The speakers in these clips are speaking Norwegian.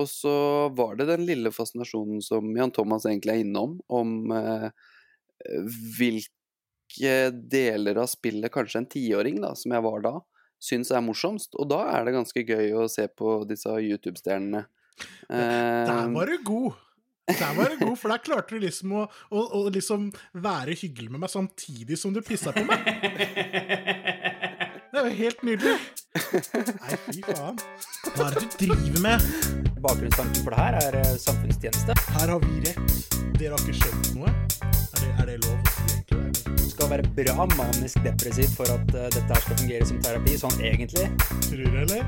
Og så var det den lille fascinasjonen som Jan Thomas egentlig er innom, om eh, hvilke deler av spillet kanskje en tiåring, da, som jeg var da, syns er morsomst. Og da er det ganske gøy å se på disse YouTube-stjernene. Der Eh, var du god! Der var du god, for der klarte du liksom å, å, å liksom være hyggelig med meg samtidig som du pissa på meg. Det er jo helt nydelig. Nei, fy faen. Hva er det du driver med? Bakgrunnstanken for det her er eh, samfunnstjeneste. Her har vi rett. Dere har ikke skjønt noe. Er det, er det lov å si egentlig? Du skal være bra manisk depressiv for at uh, dette her skal fungere som terapi, sånn egentlig. Tror du, eller?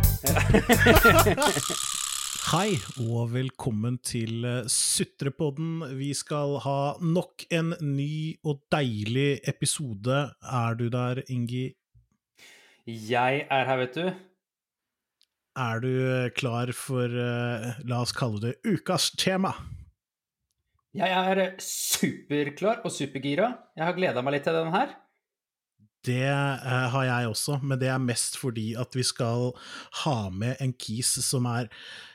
Hei, og velkommen til eh, Sutrepodden. Vi skal ha nok en ny og deilig episode. Er du der, Ingi? Jeg er her, vet du. Er du eh, klar for, eh, la oss kalle det, ukas tema? Jeg er superklar og supergira. Jeg har gleda meg litt til den her. Det eh, har jeg også, men det er mest fordi at vi skal ha med en kis som er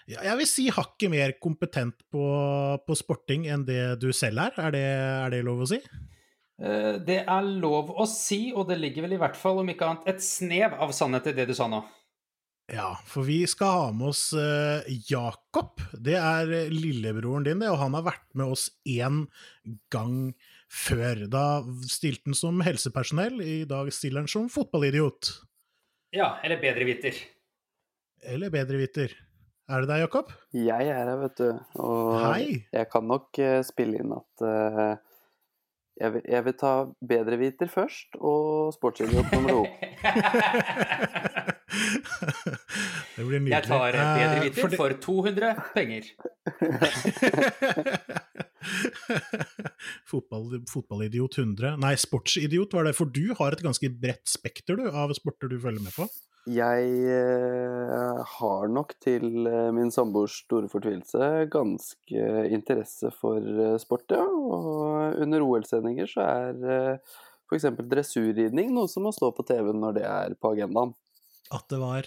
jeg vil si hakket mer kompetent på, på sporting enn det du selv er. Er det, er det lov å si? Eh, Det er lov å si, og det ligger vel i hvert fall, om ikke annet, et snev av sannhet i det du sa nå. Ja, for vi skal ha med oss eh, Jakob. Det er eh, lillebroren din, det, og han har vært med oss én gang før. Da stilte han som helsepersonell, i dag stiller han som fotballidiot. Ja, eller bedreviter. Eller bedreviter. Er det deg, Jakob? Jeg er her, vet du. Og Hei. jeg kan nok eh, spille inn at uh, jeg, vil, jeg vil ta bedreviter først, og sportsidiot nummer to. det blir nydelig. Jeg tar bedre bedreviter for det- for 200 penger. Fotball, fotballidiot 100 Nei, sportsidiot var det, for du har et ganske bredt spekter du, av sporter du følger med på. Jeg eh, har nok til eh, min samboers store fortvilelse ganske interesse for eh, sport, ja. Og under OL-sendinger så er eh, f.eks. dressurridning noe som må stå på TV når det er på agendaen. At det var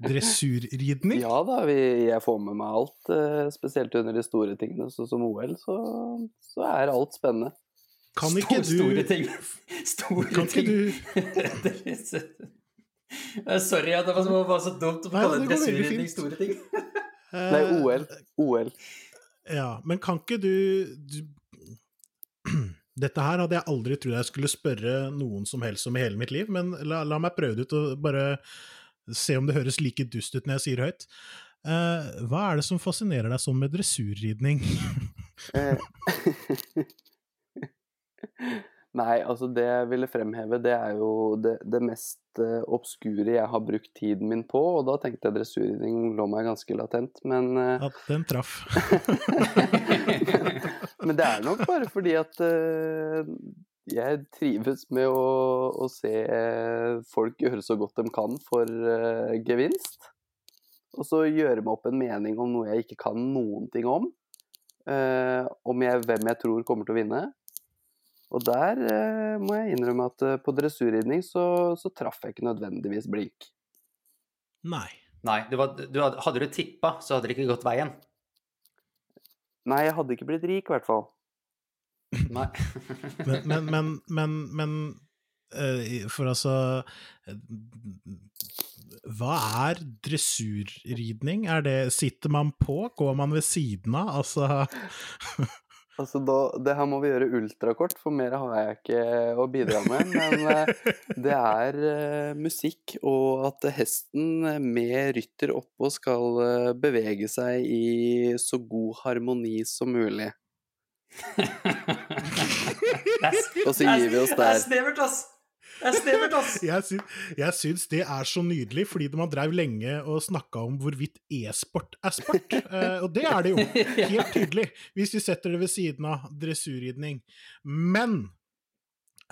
dressurridning. Ja da, vi, jeg får med meg alt, eh, spesielt under de store tingene, sånn som OL, så, så er alt spennende. Kan ikke du Store ting. Store Kan ikke ting. du Eh, Sorry at det var så, var så dumt å Nei, kalle det dressurridning store ting. eh, Nei, OL. OL. Ja, men kan ikke du, du Dette her hadde jeg aldri trodd jeg skulle spørre noen som helst om i hele mitt liv, men la, la meg prøve det ut og bare se om det høres like dust ut når jeg sier høyt. Uh, hva er det som fascinerer deg sånn med dressurridning? Nei, altså det jeg ville fremheve, det er jo det, det mest uh, obskure jeg har brukt tiden min på, og da tenkte jeg dressurridning lå meg ganske latent, men uh... At den traff. Men det er nok bare fordi at uh, jeg trives med å, å se eh, folk gjøre så godt de kan for uh, gevinst. Og så gjøre meg opp en mening om noe jeg ikke kan noen ting om. Uh, om jeg, hvem jeg tror kommer til å vinne. Og der uh, må jeg innrømme at uh, på dressurridning så, så traff jeg ikke nødvendigvis blink. Nei. Nei, du var, du hadde, hadde du tippa, så hadde det ikke gått veien. Nei, jeg hadde ikke blitt rik, i hvert fall. Nei. Men, men, men, men, men eh, For altså eh, Hva er dressurridning? Er det Sitter man på? Går man ved siden av? Altså Altså da, det her må vi gjøre ultrakort, for mer har jeg ikke å bidra med. Men eh, det er eh, musikk, og at hesten med rytter oppå skal eh, bevege seg i så god harmoni som mulig. Og så gir vi oss der. Det er snevert, ass! Det er snevert, ass! jeg, syns, jeg syns det er så nydelig, fordi man drev lenge og snakka om hvorvidt e-sport er sport. Eh, og det er det jo, helt tydelig, hvis vi setter det ved siden av dressurridning. Men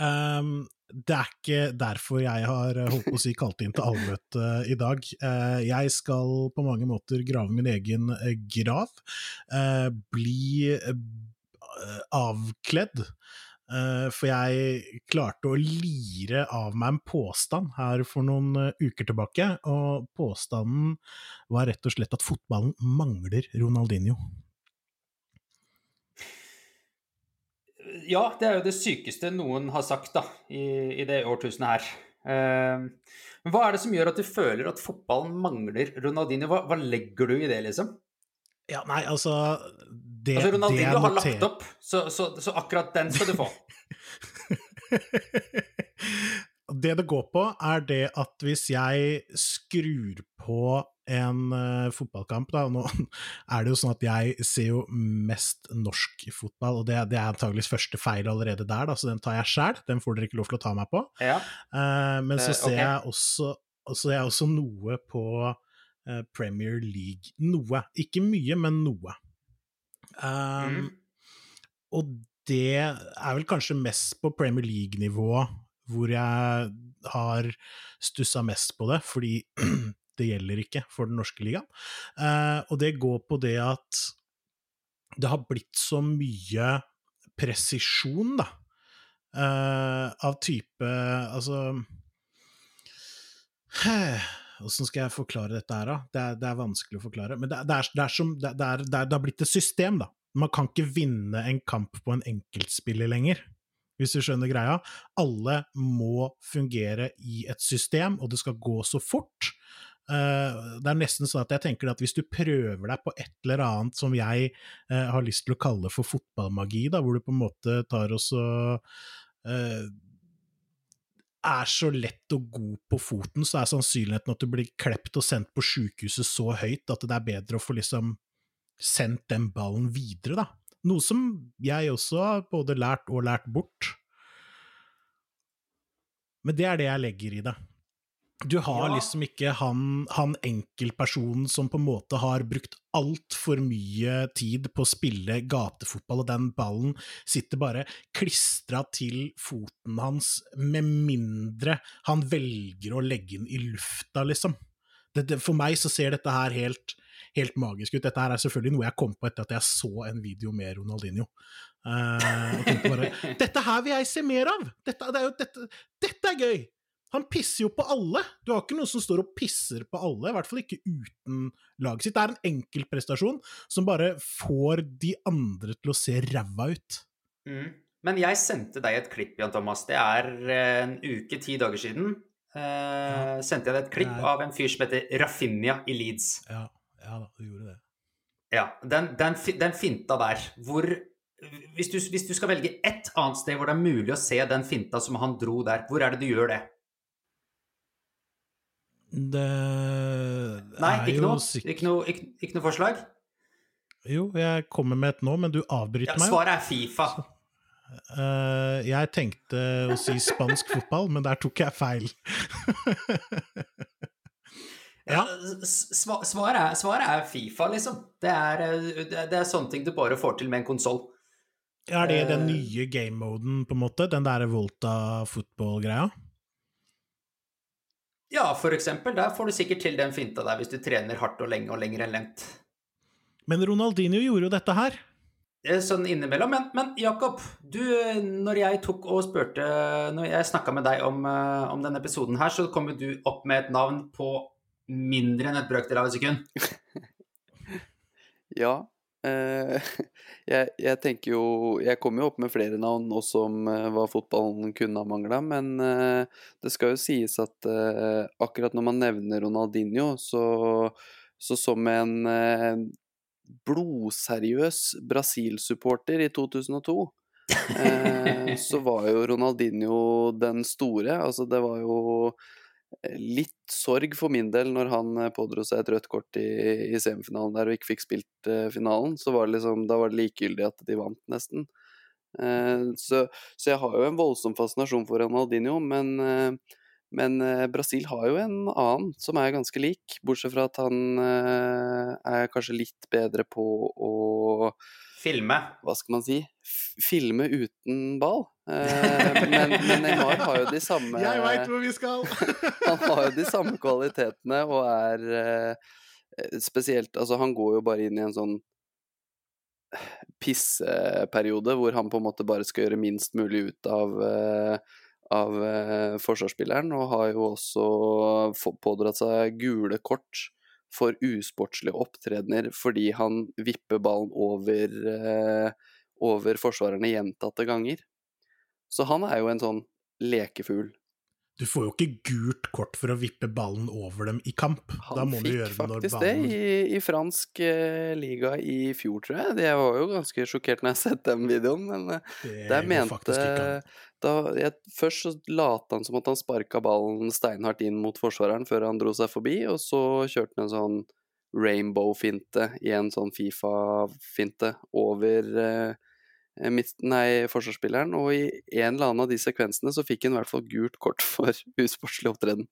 um, det er ikke derfor jeg har eh, holdt på å si kalt inn til allmøte i dag. Eh, jeg skal på mange måter grave min egen eh, grav. eh, bli eh, avkledd for jeg klarte å lire av meg en påstand her for noen uh, uker tilbake, og påstanden var rett og slett at fotballen mangler Ronaldinho. Ja, det er jo det sykeste noen har sagt da, i, i det årtusenet her. Uh, hva er det som gjør at du føler at fotballen mangler Ronaldinho? Hva, hva legger du i det, liksom? Ja, nei, altså det, altså, Ronaldinho har lagt opp, så, så, så, akkurat den skal du få. det det går på, er det at hvis jeg skrur på en uh, fotballkamp da, Nå er det jo sånn at jeg ser jo mest norsk fotball, og det, det er antageligvis første feil allerede der, da, så den tar jeg sjæl. Den får dere ikke lov til å ta meg på. Ja. Uh, men så ser okay. jeg også, så jeg også noe på Premier League. Noe. Ikke mye, men noe. Um, mm. Og det er vel kanskje mest på Premier League-nivå hvor jeg har stussa mest på det, fordi det gjelder ikke for den norske ligaen. Uh, og det går på det at det har blitt så mye presisjon, da, uh, av type Altså Åssen skal jeg forklare dette her, da? Det er, det er vanskelig å forklare. Men det, det, er, det, er som, det, har blitt et system, da. Man kan ikke vinne en kamp på en enkeltspiller lenger, hvis du skjønner greia. Alle må fungere i et system, og det skal gå så fort. Uh, det er nesten sånn at jeg tenker at hvis du prøver deg på et eller annet som jeg uh, har lyst til å kalle for fotballmagi, da, hvor du på en måte tar og så uh, er så lett og god på foten, så er sannsynligheten at du blir klept og sendt på sjukehuset så høyt at det er bedre å få liksom sendt den ballen videre, da. Noe som jeg også har både lært og lært bort. Men det er det jeg legger i det. Du har ja. liksom ikke han, han enkeltpersonen som på en måte har brukt altfor mye tid på å spille gatefotball, og den ballen sitter bare klistra til foten hans, med mindre han velger å legge den i lufta, liksom. Det, det, for meg så ser dette her helt helt magisk ut. Dette her er selvfølgelig noe jeg kom på etter at jeg så en video med Ronaldinho. Uh, bare Dette her vil jeg se mer av! Dette, det er jo, dette, dette er gøy! Han pisser jo på alle! Du har ikke noen som står og pisser på alle, i hvert fall ikke uten laget sitt. Det er en enkeltprestasjon som bare får de andre til å se ræva ut. Mm. Men jeg sendte deg et klipp, Jan Thomas. Det er eh, en uke, ti dager siden. Eh, ja. Sendte jeg deg et klipp Nei. av en fyr som heter Rafinha i Leeds. Ja. Ja da, du gjorde det. Ja. Den, den, den finta der, hvor hvis du, hvis du, skal velge ett annet sted hvor det er mulig å se den finta som han dro der, hvor er det du gjør det? Det Nei, ikke noe, ikke, noe, ikke, ikke noe forslag? Jo, jeg kommer med et nå, men du avbryter ja, meg. Svaret er Fifa. Uh, jeg tenkte å si spansk fotball, men der tok jeg feil. Ja. Svaret er, svaret er, Fifa, liksom. Det er, eh, det er, sånne ting du bare får til med en konsoll. Er det den eh. nye game-moden, på en måte? Den der Volta football-greia? Ja, for eksempel. Der får du sikkert til den finta der hvis du trener hardt og lenge og lenger enn lengt. Men Ronaldinho gjorde jo dette her. Sånn innimellom. Men, men Jakob, du, når jeg tok og spurte Når jeg snakka med deg om, eh, om, denne episoden her, så kom jo du opp med et navn på mindre enn et brøkdel av et sekund. ja. Eh, jeg, jeg, tenker jo Jeg kom jo opp med flere navn også om eh, hva fotballen kunne ha mangla, men eh, det skal jo sies at akkurat når man nevner Ronaldinho, så, så som en blodseriøs Brasil-supporter i 2002 eh, så var jo Ronaldinho den store. Altså, det var jo litt sorg for min del når han eh, pådro seg et rødt kort i, i semifinalen der og ikke fikk spilt uh, finalen. Så var det liksom, da var det likegyldig at de vant, nesten. Uh, så, så, jeg har jo en voldsom fascinasjon for Ronaldinho, men, uh, men Brasil har jo en annen som er ganske lik, bortsett fra at han er kanskje litt bedre på å Filme. Hva skal man si? Filme uten ball. Eh, men, men, Neymar har jo de samme Jeg veit hvor vi skal! han har jo de samme kvalitetene og er eh, spesielt Altså, han går jo bare inn i en sånn pisseperiode hvor han på en måte bare skal gjøre minst mulig ut av, eh, av eh, forsvarsspilleren, og har jo også pådratt seg gule kort for usportslige opptredener fordi han vipper ballen over, eh, over forsvarerne gjentatte ganger. Så han er jo en sånn lekefugl. Du får jo ikke gult kort for å vippe ballen over dem i kamp. da Han må du fikk gjøre det når faktisk ballen det i, i fransk eh, liga i fjor, tror jeg. Jeg var jo ganske sjokkert når jeg så den videoen, men eh, Det der mente faktisk. Da, jeg, Først så lot han som at han sparka ballen steinhardt inn mot forsvareren før han dro seg forbi, og så kjørte han en sånn rainbow-finte i en sånn Fifa-finte over eh, midt, nei, forsvarsspilleren, og i en eller annen av de sekvensene så fikk han i hvert fall gult kort for usportslig opptreden.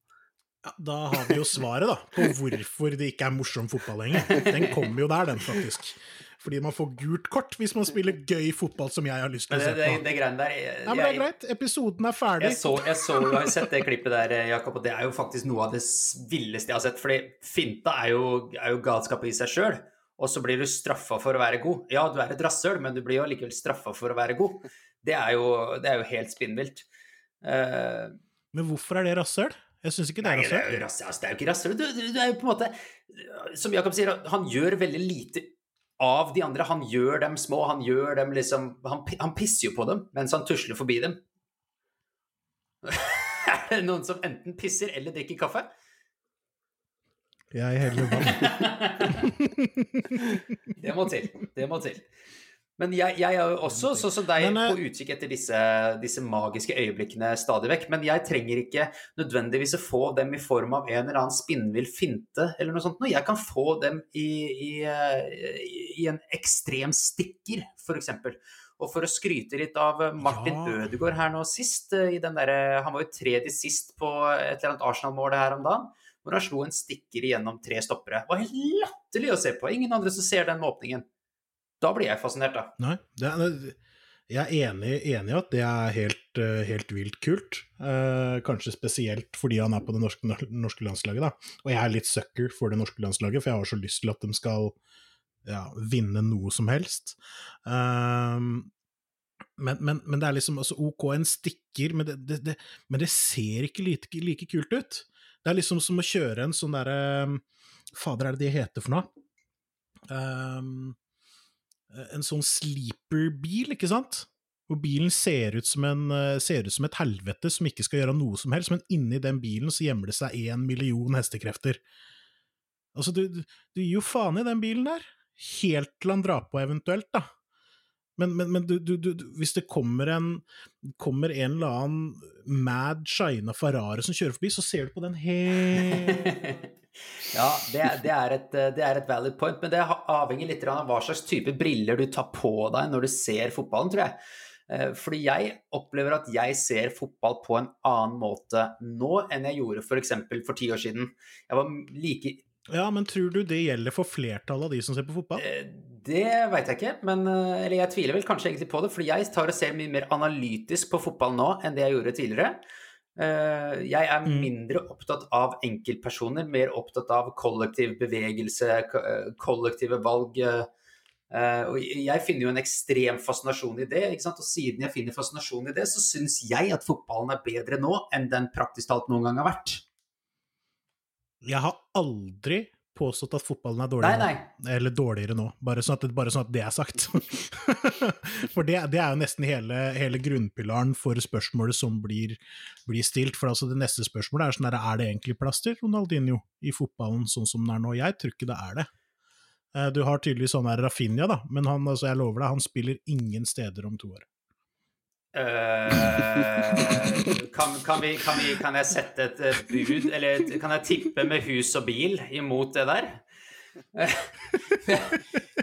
Ja, da har vi jo svaret, da, på hvorfor det ikke er morsom fotball lenger. Den kommer jo der, den, faktisk. Fordi man får gult kort hvis man spiller gøy fotball som jeg har lyst til å se se det, på. det greiene der jeg, Nei, men det er greit. Episoden er ferdig. Jeg så, jeg så, jeg har sett det klippet der, Jakob, og det er jo faktisk noe av det villeste jeg har sett. Fordi finta er jo, er jo galskap i seg sjøl, og så blir du straffa for å være god. Ja, du er et rasshøl, men du blir jo allikevel straffa for å være god. Det er jo, det er jo helt spinnvilt. Uh, Men hvorfor er det rasshøl? Jeg syns ikke det er det rasshøl. jo altså, det er jo ikke rasshøl. Du, du, du er jo på en måte Som Jakob sier, han gjør veldig lite av de andre. Han gjør dem små, han gjør dem liksom Han, han pisser jo på dem mens han tusler forbi dem. er det noen som enten pisser eller drikker kaffe? Jeg heller vann. Det må til. Det må til. Men jeg, jeg er jo også, sånn som deg, Men, eh, på utkikk etter disse, disse magiske øyeblikkene stadig vekk. Men jeg trenger ikke nødvendigvis å få dem i form av en eller annen spinnvill finte eller noe sånt. Jeg kan få dem i, i, eh, i en ekstrem stikker, f.eks. Og for å skryte litt av Martin Ja. Ødegaard her nå sist, eh, i den derre Han var jo tredje sist på et eller annet Arsenal-mål her om dagen. Hvor han slo en stikker igjennom tre stoppere. Det var helt latterlig å se på. Ingen andre som ser den med åpningen. Da blir jeg fascinert, da. Nei, er, jeg er enig, i at det er helt, eh, helt vilt kult. Eh, kanskje spesielt fordi han er på det norske, norske landslaget, da. Og jeg er litt sucker for det norske landslaget, for jeg har så lyst til at de skal ja, vinne noe som helst. Um, men, men, men det er liksom altså, OK, en stikker, men det, det, det, men det ser ikke like, like kult ut. Det er liksom som å kjøre en sånn derre Fader, er det de heter for noe? Um, en sånn sleeper-bil, ikke sant? Hvor bilen ser ut, en, eh, ser ut som et helvete som ikke skal gjøre noe som helst, men inni den bilen så gjemmer det seg én million hestekrefter. Altså, du, du gir jo faen i den bilen der. Helt til han drar på, eventuelt, da. Men, men, men du, du, du, hvis det kommer en, kommer en eller annen mad shina Ferrari som kjører forbi, så ser du på den helt ja, det, det, er et, det er et valid point, men det avhenger litt av hva slags type briller du tar på deg når du ser fotballen, tror jeg. Eh, Fordi jeg opplever at jeg ser fotball på en annen måte nå enn jeg gjorde f.eks. For, for ti år siden. Jeg var like Ja, men tror du det gjelder for flertallet av de som ser på fotball? Det veit jeg ikke, men eh, Eller jeg tviler vel kanskje egentlig på det, fordi jeg tar og ser mye mer analytisk på fotball nå enn det jeg gjorde tidligere. Eh, Jeg er Mm. mindre opptatt av enkeltpersoner, mer opptatt av kollektiv bevegelse, eh, kollektive valg. Og jeg finner jo en ekstrem fascinasjon i det, og siden jeg finner fascinasjon i det, så syns jeg at fotballen er bedre nå enn den praktisk talt noen gang har vært. Jeg har aldri påstått at fotballen er dårligere nei. nå. Eller dårligere nå, bare sånn at det, bare sånn at det er sagt. for det, det er jo nesten hele, hele grunnpilaren for spørsmålet som blir, blir stilt. For altså det neste spørsmålet er sånn der, er det egentlig plass til Ronaldinho i fotballen sånn som den er nå? Jeg tror ikke det er det. Eh, Du har tydeligvis sånn her Rafinha, da, men han, altså jeg lover deg, han spiller ingen steder om to år. Eh, kan, kan, vi, kan, vi, kan jeg sette et bud, eller kan jeg tippe med hus og bil imot det der?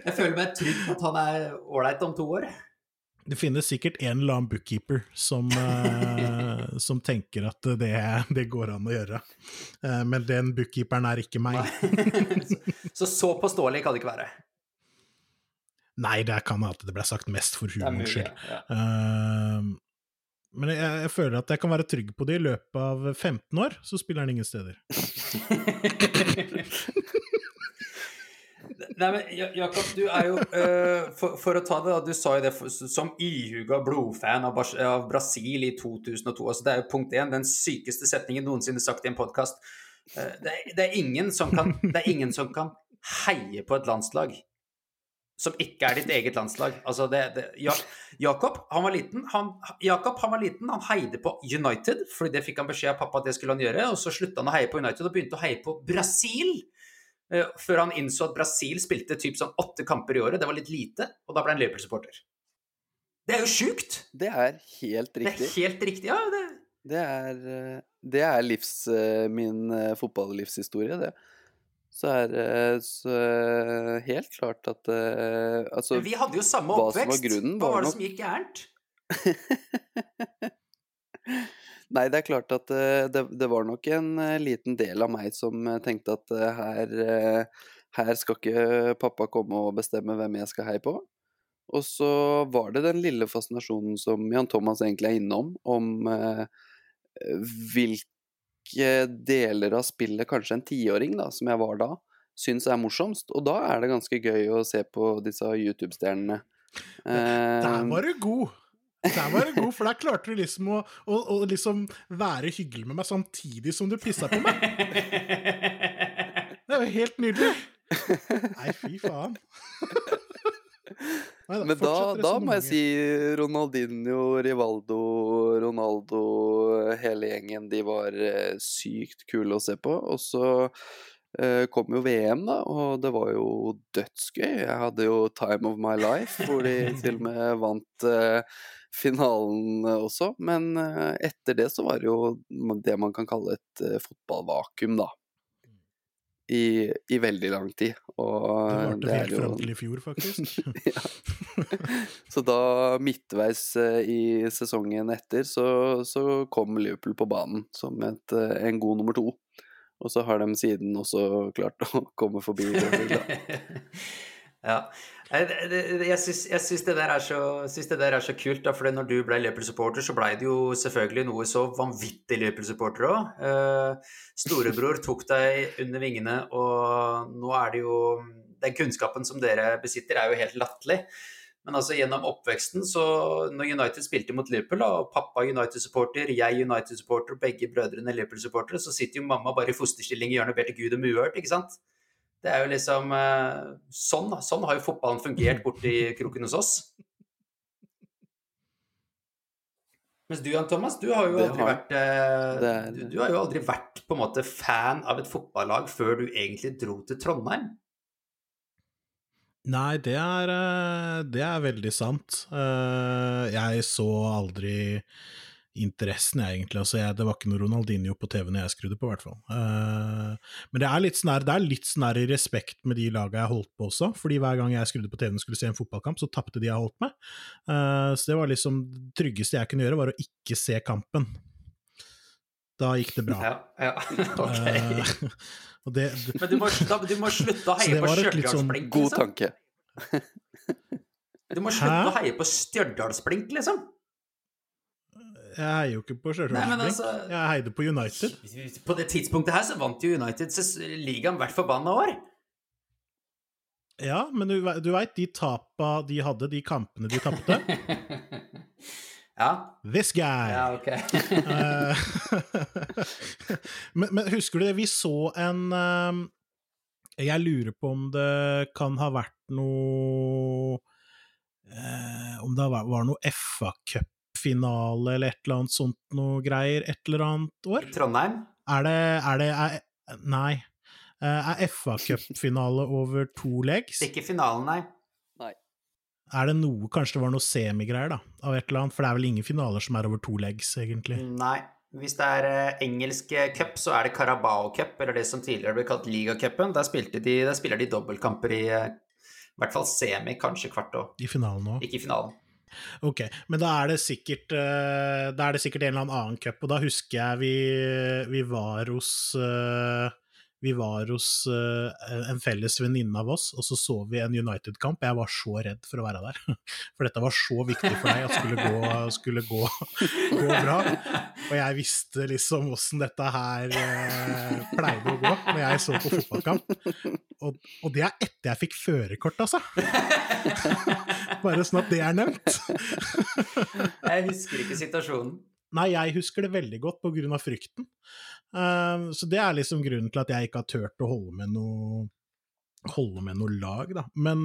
Jeg føler meg trygg på at han er ålreit om to år. Det finnes sikkert en eller annen bookkeeper som, uh, som tenker at det, det går an å gjøre. Uh, men den bookkeeperen er ikke meg. Så så påståelig kan det ikke være. Nei, det kan være at det ble sagt mest for Det humorens skyld. Ja. Uh, men jeg, jeg føler at jeg kan være trygg på det. I løpet av 15 år så spiller han ingen steder. Nei, men Jakob, du er jo uh, for, for, å ta det, da. Du sa jo det for, som ihuga blodfan av, av, Brasil i 2002. Altså, det er jo punkt én, den sykeste setningen noensinne sagt i en podkast. Uh, det, det, ingen som kan, det er ingen som kan heie på et landslag som ikke er ditt eget landslag. Altså det, det, Jakob, han var liten, han, Jakob, han var liten, han heide på United, fordi det fikk han beskjed av pappa at det skulle han gjøre. Og så slutta han å heie på United og begynte å heie på Brasil. Uh, før han innså at Brasil spilte typ sånn åtte kamper i året. Det var litt lite, og da ble han Liverpool-supporter. Det er jo sjukt! Det er helt riktig. Det er helt riktig, ja. Det, det er, eh, det er livs, eh, min fotballivshistorie, det så er det helt klart at altså, vi hadde jo samme oppvekst. Hva, grunnen, hva var, det nok... som gikk gærent? Nei, det er klart at det, det, var nok en liten del av meg som tenkte at her, her skal ikke pappa komme og bestemme hvem jeg skal heie på. Og så var det den lille fascinasjonen som Jan Thomas egentlig er innom, om hvilke deler av spillet kanskje en tiåring, da, som jeg var da, syns er morsomst. Og da er det ganske gøy å se på disse YouTube-stjernene. Der var du god! Der var du god, for der klarte du liksom å, å, å liksom være hyggelig med meg samtidig som du pissa på meg. Det er jo helt nydelig. Nei, fy faen. Nei, Men da, da må jeg si Ronaldinho, Rivaldo, Ronaldo, hele gjengen, de var eh, sykt kule å se på. Og så eh, kom jo VM, da, og det var jo dødsgøy. Jeg hadde jo time of my life, hvor de til og med vant eh, finalen også. Men eh, etter det så var det jo det man kan kalle et eh, fotballvakuum, da i, i veldig lang tid. Og det varte helt fram til i fjor, faktisk. Så da, midtveis eh, i sesongen etter, så, så kom Liverpool på banen som et, eh, en god nummer to. Og så har de siden også klart å komme forbi. ja. Jeg syns det, det der er så kult, da, for når du ble Liverpool-supporter, så ble det jo selvfølgelig noe så vanvittig Liverpool-supporter òg. Eh, storebror tok deg under vingene, og nå er det jo Den kunnskapen som dere besitter, er jo helt latterlig. Men altså gjennom oppveksten, så når United spilte mot Liverpool, og pappa United-supporter, jeg United-supporter, begge brødrene Liverpool-supportere, så sitter jo mamma bare i fosterstilling i hjørnet og ber til Gud om uhørt, ikke sant? Det er jo liksom sånn, Sånn, sånn har jo fotballen fungert borti kroken hos oss. Mens du, Jan Thomas, du har jo aldri har, vært eh, du, du, har jo aldri vært på en måte fan av et fotballag før du egentlig dro til Trondheim. Nei, det er, eh, det er veldig sant. Jeg så aldri interessen, egentlig. Altså, jeg, det var ikke noe Ronaldinho på TV når jeg skrudde på, i hvert fall. Uh, men det er litt sånn det er litt sånn i respekt med de laga jeg holdt på også, fordi hver gang jeg skrudde på TV og skulle se en fotballkamp, så tapte de jeg holdt med. Uh, så det var liksom det tryggeste jeg kunne gjøre, var å ikke se kampen. Da gikk det bra. Ja, ja. ok. Uh, det, Men du må, da, du må, slutte å heie på Stjørdalsblink, sånn, God tanke. du må slutte Hæ? å heie på Stjørdalsblink, liksom. Jeg heier jo ikke på Stjørdals altså, Jeg heide på United. På det tidspunktet her så vant jo United ligaen hvert forbanna år. Ja, men du, du veit de tapa de hadde, de kampene de tapte? ja. This guy! Ja, ok. Eh, men, men, husker du det, vi så en um, Jeg lurer på om det kan ha vært noe uh, Om det var, var noe FA-cup cupfinale eller et eller annet sånt noe greier et eller annet år? Trondheim? Er det, er det er, Nei. Eh, er FA-cupfinale over to legs? Ikke finalen, nei. nei. Er det noe Kanskje det var noe semigreier, da, av et eller annet? For det er vel ingen finaler som er over to legs, egentlig? Nei. Hvis det er uh, engelsk cup, så er det Carabao Cup, eller det som tidligere ble kalt ligacupen. Der, de, der spiller de dobbeltkamper i uh, i hvert fall semi, kanskje kvart òg. I finalen òg? Ikke i finalen. Ok, men da er det sikkert, uh, da er det sikkert en eller annen cup, og da husker jeg vi, vi var hos uh, vi var hos uh, en felles venninne av oss, og så så vi en United-kamp. Jeg var så redd for å være der, for dette var så viktig for deg at skulle gå, skulle gå, gå bra. Og jeg visste liksom åssen dette her eh, pleide å gå når jeg så på fotballkamp. Og, og det er etter jeg fikk førerkort, altså. Bare sånn at det er nevnt. jeg husker ikke situasjonen. Nei, jeg husker det veldig godt av frykten. Uh, så det er liksom grunnen til at jeg ikke har turt å holde med noe holde med noe lag, da. Men,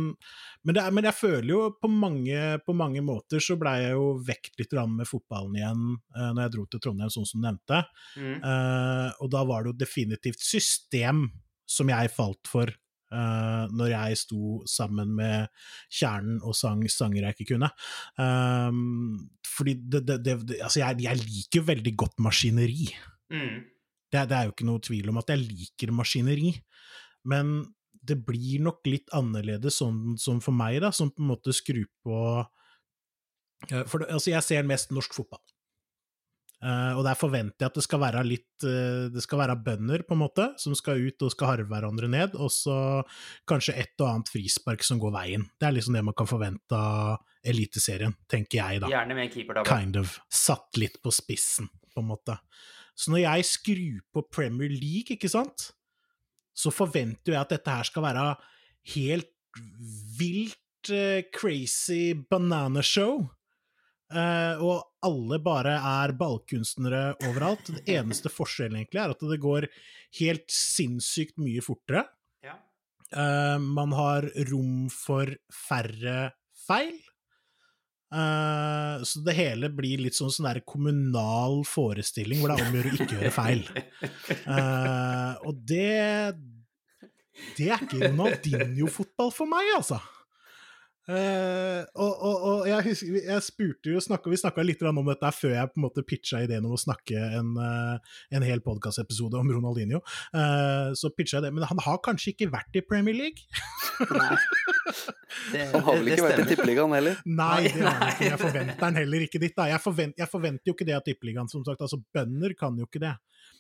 men, er, men jeg føler jo på mange, på mange måter så blei jeg jo vekt litt med fotballen igjen uh, når jeg dro til Trondheim, sånn som du nevnte. Mm. Uh, og da var det jo definitivt system som jeg falt for Uh, når jeg sto sammen med kjernen og sang sanger jeg ikke kunne. Um, fordi det, det, det, Altså, jeg, jeg, liker veldig godt maskineri. Mm. Det, det, er jo ikke noe tvil om at jeg liker maskineri, men det blir nok litt annerledes sånn som for meg, da, som på en måte skrur på uh, For altså, jeg ser mest norsk fotball. Uh, og der forventer jeg at det skal være litt uh, Det skal være bønder, på en måte, som skal ut og skal harve hverandre ned, og så kanskje et og annet frispark som går veien. Det er liksom det man kan forvente av Eliteserien, tenker jeg, da. Gjerne med en keeper, da. Kind of. Satt litt på spissen, på en måte. Så når jeg skrur på Premier League, ikke sant, så forventer jeg at dette her skal være helt vilt uh, crazy banana show Uh, og alle bare er ballkunstnere overalt. Det eneste forskjellen egentlig er at det går helt sinnssykt mye fortere. Ja. Uh, man har rom for færre feil. Uh, så det hele blir litt sånn sånn kommunal forestilling hvor det er om å gjøre å ikke gjøre feil. og det Det er ikke Ronaldinho-fotball for meg, altså. Uh, og, og, og, jeg husker, jeg spurte jo, snakket, Vi snakka litt om dette før jeg på en måte pitcha ideen om å snakke en, uh, en hel podkastepisode om Ronaldinho. Uh, så pitcha jeg det, men han har kanskje ikke vært i Premier League? Nei. Det, han har vel ikke vært i Tippeligaen heller? Nei, det har han ikke. Jeg forventer han heller ikke ditt. Da. Jeg, forvent, jeg forventer jo ikke det av Tippeligaen, som sagt. Altså, bønder kan jo ikke det.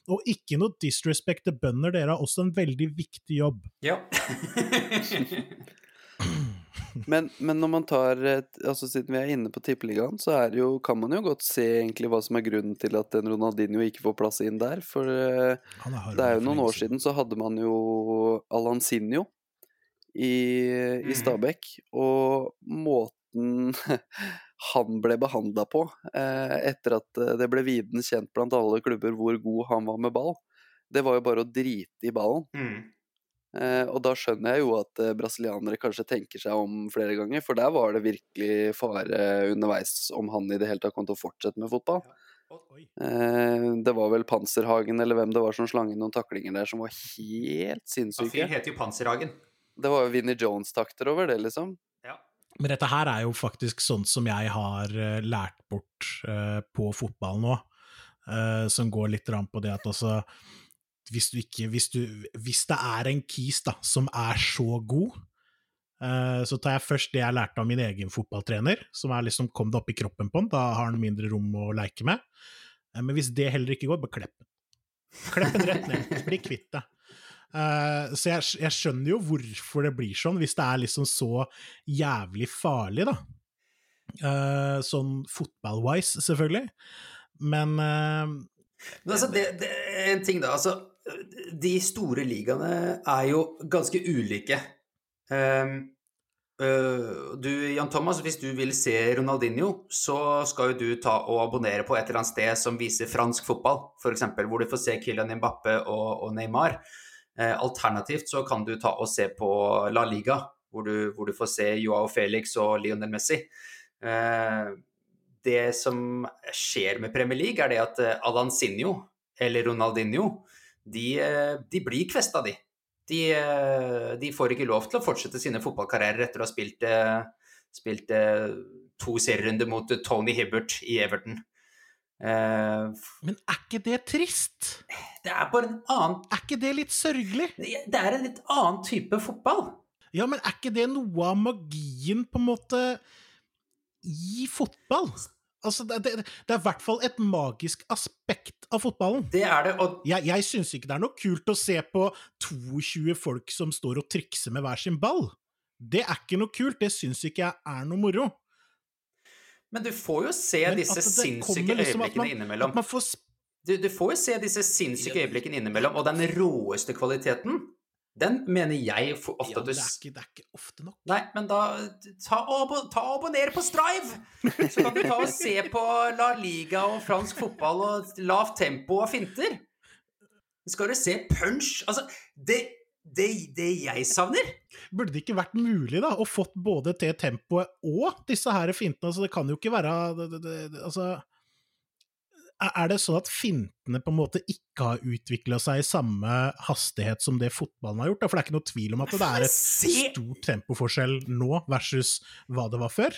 Og ikke noe disrespect til bønder, dere har også en veldig viktig jobb. Ja. Men, men, når man tar altså Siden vi er inne på Tippeligaen, så er jo, kan man jo godt se egentlig hva som er grunnen til at en Ronaldinho ikke får plass inn der. For er det er jo noen år siden så hadde man jo Alansinho i, i mm. Stabæk. Og måten han ble behandla på eh, etter at det ble viden kjent blant alle klubber hvor god han var med ball, det var jo bare å drite i ballen. Mm. Eh, og da skjønner jeg jo at eh, brasilianere kanskje tenker seg om flere ganger, for der var det virkelig fare underveis om han i det hele tatt kom til å fortsette med fotball. Eh, det var vel Panserhagen eller hvem det var som slang inn noen taklinger der som var helt sinnssyke. Fyren heter jo Panserhagen. Det var jo Vinnie Jones-takter over det, liksom. Men dette her er jo faktisk sånn som jeg har lært bort på fotball nå, som går litt på det at altså hvis, ikke, hvis, du, hvis det er en kis da, som er så god, uh, så tar jeg først det jeg lærte av min egen fotballtrener, som er liksom kom det opp i kroppen på han, da har han mindre rom å leke med. Uh, men hvis det heller ikke går, bare klepp den. Klepp den rett ned, bli kvitt det. Uh, så jeg, jeg, skjønner jo hvorfor det blir sånn, hvis det er liksom så jævlig farlig, da. sånn fotball-wise, selvfølgelig. Men men altså, det, det, er en ting, da. Altså, de store ligaene er jo ganske ulike. Um, uh, du, Jan Thomas, hvis du vil se Ronaldinho, så skal jo du ta og abonnere på et eller annet sted som viser fransk fotball, f.eks., hvor du får se Kylian Mbappe og, og Neymar. Uh, alternativt så kan du ta og se på La Liga, hvor du, hvor du får se Joao Felix og Lionel Messi. Uh, det som skjer med Premier League, er det at eh, Alansinho, eller Ronaldinho, de, eh, de blir kvesta, de. de. Eh, de. får ikke lov til å fortsette sine fotballkarrierer etter å ha spilt, spilt to serierunder mot Tony Hibbert i Everton. Men er ikke det trist? Det er bare en annen Er ikke det litt sørgelig? Det er en litt annen type fotball. Ja, men er ikke det noe av magien, på en måte i fotball. Altså, det, det, det, er i hvert fall et magisk aspekt av fotballen. Det er det, og... Jeg, jeg syns ikke det er noe kult å se på 22 folk som står og trikser med hver sin ball. Det er ikke noe kult, det syns ikke jeg er noe moro. Men du får jo se Men disse sinnssyke liksom øyeblikkene innimellom. Får Du, du får jo se disse sinnssyke øyeblikkene innimellom, og den råeste kvaliteten, den mener jeg ofte Ja, det er, ikke, det er ikke ofte nok. Nei, men da ta og, ta og abonner på Strive! Så kan du ta og se på La Liga og fransk fotball og lavt tempo og finter. Skal du se punch Altså, det, det, det jeg savner Burde det ikke vært mulig da, å fått både til tempoet og disse her fintene? Altså, det kan jo ikke være det, altså, er- det sånn at fintene på en måte ikke har utvikla seg i samme hastighet som det fotballen har gjort? For det er ikke noe tvil om at det er et stort tempoforskjell nå versus hva det var før.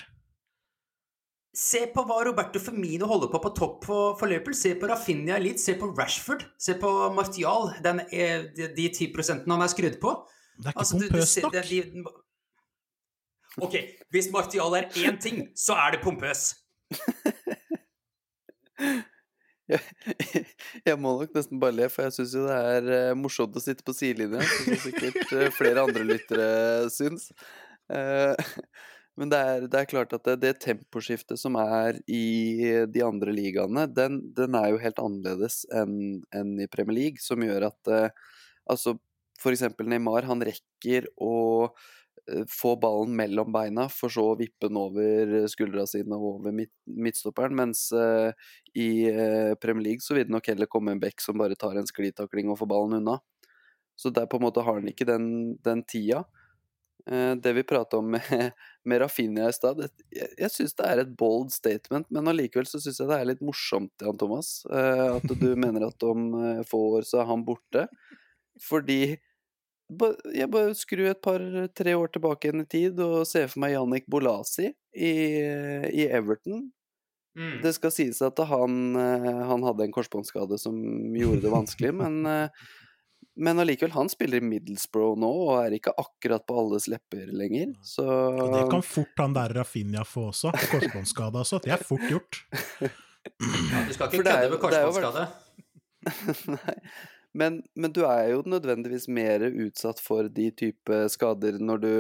se på hva Roberto Firmino holder på på topp for, for Liverpool. Se på Rafinha Elite, se på Rashford, se på Martial. Den, er- de, de 10 han er skrudd på. Det er ikke Altså, du- du pompøst nok. det- de- Ok, hvis Martial er én ting, så er det pompøs. Jeg må nok nesten bare le, for jeg syns jo det er eh, morsomt å sitte på sidelinja, som sikkert eh, flere andre lyttere syns. Eh, men det er, det er klart at det, det temposkiftet som er i de andre ligaene, den, den er jo helt annerledes enn enn i Premier League, som gjør at altså for eksempel Neymar, han rekker å få ballen mellom beina, for så å vippe den over skuldra sine og over midt, midtstopperen, mens uh, i uh, Premier League så vil det nok heller komme en back som bare tar en sklitakling og får ballen unna. Så der på en måte har han ikke den, den tida. Uh, det vi prata om med, med Rafinha i stad, jeg, jeg syns det er et bold statement, men allikevel så syns jeg det er litt morsomt, Jan Thomas, at du mener at om få år så er han borte. Fordi jeg bare skru et par-tre år tilbake igjen i tid og ser for meg Jannik Bolasi i, i Everton. Mm. Det skal sies at han, eh, han hadde en korsbåndskade som gjorde det vanskelig, men eh, men allikevel, han spiller i Middlesbrough nå og er ikke akkurat på alles lepper lenger. Så Og det kan fort han der Rafinha få også. Korsbåndskade altså. Det er fort gjort. Ja, du skal ikke kødde med korsbåndsskade. Nei. Men, men du er jo nødvendigvis mer utsatt for de type skader når du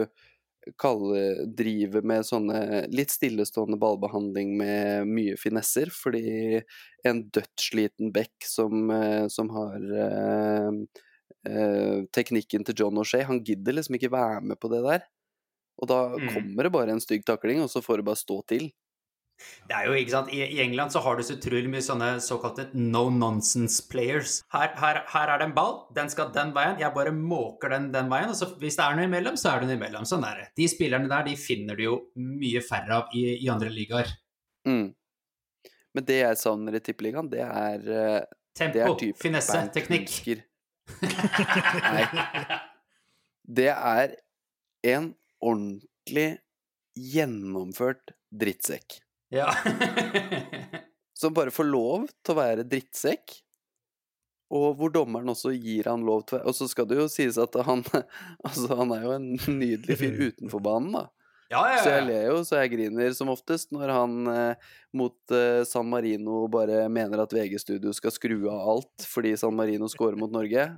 kaller, driver med sånne litt stillestående ballbehandling med mye finesser, fordi en dødssliten bekk som, eh, som har eh, eh, teknikken til John O'Shea, han gidder liksom ikke være med på det der. Og da Mm. kommer det bare en stygg takling, og så får det bare stå til. Det er jo, ikke sant, I, England så har du så utrolig mye sånne såkalte no nonsense players. Her, her, her er det en ball, den skal den veien, jeg bare måker den den veien. og så Hvis det er noe imellom, så er det noe imellom. Sånn er det. De spillerne der de finner du jo mye færre av i, i andre ligaer. Mm. Men det jeg savner i Tippeligaen, det er eh, Det er Tempo, finesse, teknikk. Nei. Det er en ordentlig gjennomført drittsekk. Ja. Som bare får lov til å være drittsekk. Og hvor dommeren også gir han lov til å være Og så skal det jo sies at han Altså, han er jo en nydelig fyr utenfor banen, da. Ja, ja, Så jeg ler jo, så jeg griner som oftest når han eh, mot eh, San Marino bare mener at VG-studio skal skru av alt fordi San Marino scorer mot Norge.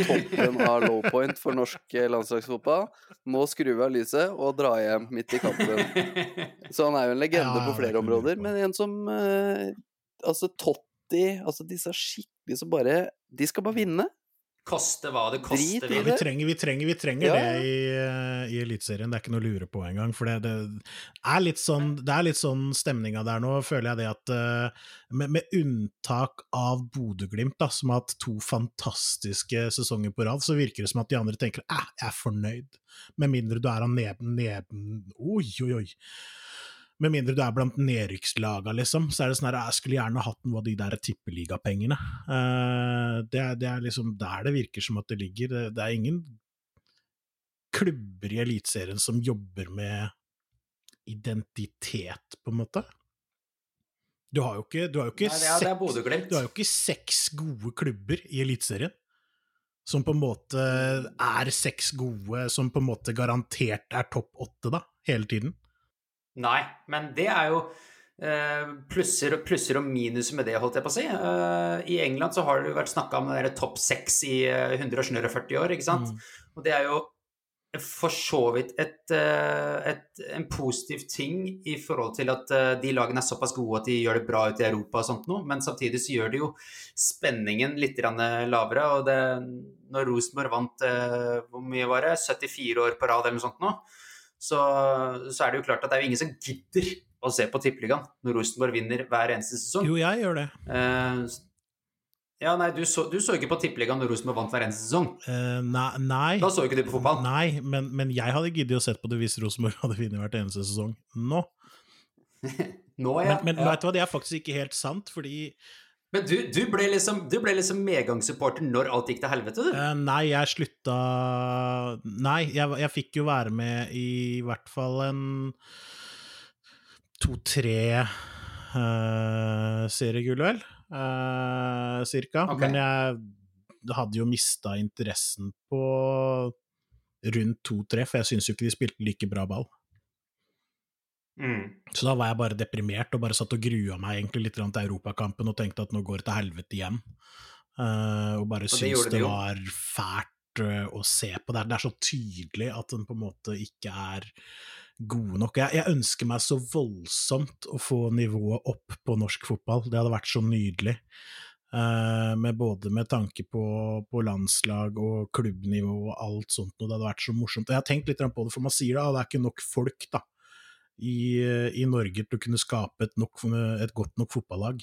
Toppen av low point for norsk eh, landslagsfotball. Må skru av lyset og dra hjem midt i kampen. Så han er jo en legende Ja, på flere områder, men en som eh, Altså Totti, altså disse skikkelig som bare De skal bare vinne. Koste hva det Drit koste Ja, vil. vi trenger, vi trenger, vi trenger Ja. det i, eh, i Eliteserien, det er ikke noe å lure på engang. For det, det, er litt sånn, det er litt sånn stemninga der nå, føler jeg det at eh, med, med unntak av Bodø-Glimt, som har hatt to fantastiske sesonger på rad, så virker det som at de andre tenker æh, jeg er fornøyd. Med mindre du er av neben, neben Oi, oi, oi. Med mindre du er blant nedrykkslaga, liksom, så er det sånn her Jeg skulle gjerne hatt noe av de der tippeligapengene. Uh, det, det er liksom der det virker som at det ligger. Det, det er ingen klubber i Eliteserien som jobber med identitet, på en måte. Du har jo ikke, du har jo ikke, Nei, det er, det er seks, du har jo ikke seks gode klubber i Eliteserien. Som på en måte er seks gode, som på en måte garantert er topp åtte, da, hele tiden. Nei, men det er jo eh, plusser, plusser og minus med det, holdt jeg på å si. Eh, I England så har det jo vært snakka om topp seks i eh, 140 år, ikke sant. Mm. Og det er jo for så vidt et, eh, et, en positiv ting i forhold til at eh, de lagene er såpass gode at de gjør det bra ute i Europa og sånt noe, men samtidig så gjør det jo spenningen litt lavere. Og det, når Rosenborg vant hvor mye var det, 74 år på rad eller noe sånt nå, så, så, er det jo klart at det er jo ingen som gidder å se på Tippeligaen når Rosenborg vinner hver eneste sesong. Jo, jeg gjør det. Uh, ja, nei, du så, du så ikke på Tippeligaen når Rosenborg vant hver eneste sesong? Uh, nei, nei, Da så ikke du på fotball? Nei, men, men jeg hadde giddet å sett på det hvis Rosenborg hadde vunnet hvert eneste sesong. Nå. Nå, ja. Men, men ja. vet du hva, det er faktisk ikke helt sant, fordi Men du, du ble liksom, du ble liksom medgangssupporter når alt gikk til helvete, du? uh, Nei, jeg slutta Nei, jeg, jeg fikk jo være med i hvert fall en to-tre uh, seriegull, vel? Uh, cirka. Okay. Men jeg hadde jo mista interessen på rundt to-tre, for jeg syns jo ikke de spilte like bra ball. Mm. Så da var jeg bare deprimert og bare satt og grua meg egentlig litt til Europakampen og tenkte at nå går det til helvete igjen. Uh, og bare Og syntes det det var fælt uh, å se på. Det er, det er så tydelig at den på en måte ikke er god nok. Jeg, jeg ønsker meg så voldsomt å få nivået opp på norsk fotball. Det hadde vært så nydelig. Uh, med både med tanke på, på landslag og klubbnivå og alt sånt. Og det hadde vært så morsomt. Jeg har tenkt litt på det, for man sier da, det er ikke nok folk da, i, i Norge til å kunne skape et, nok, et godt nok fotballag.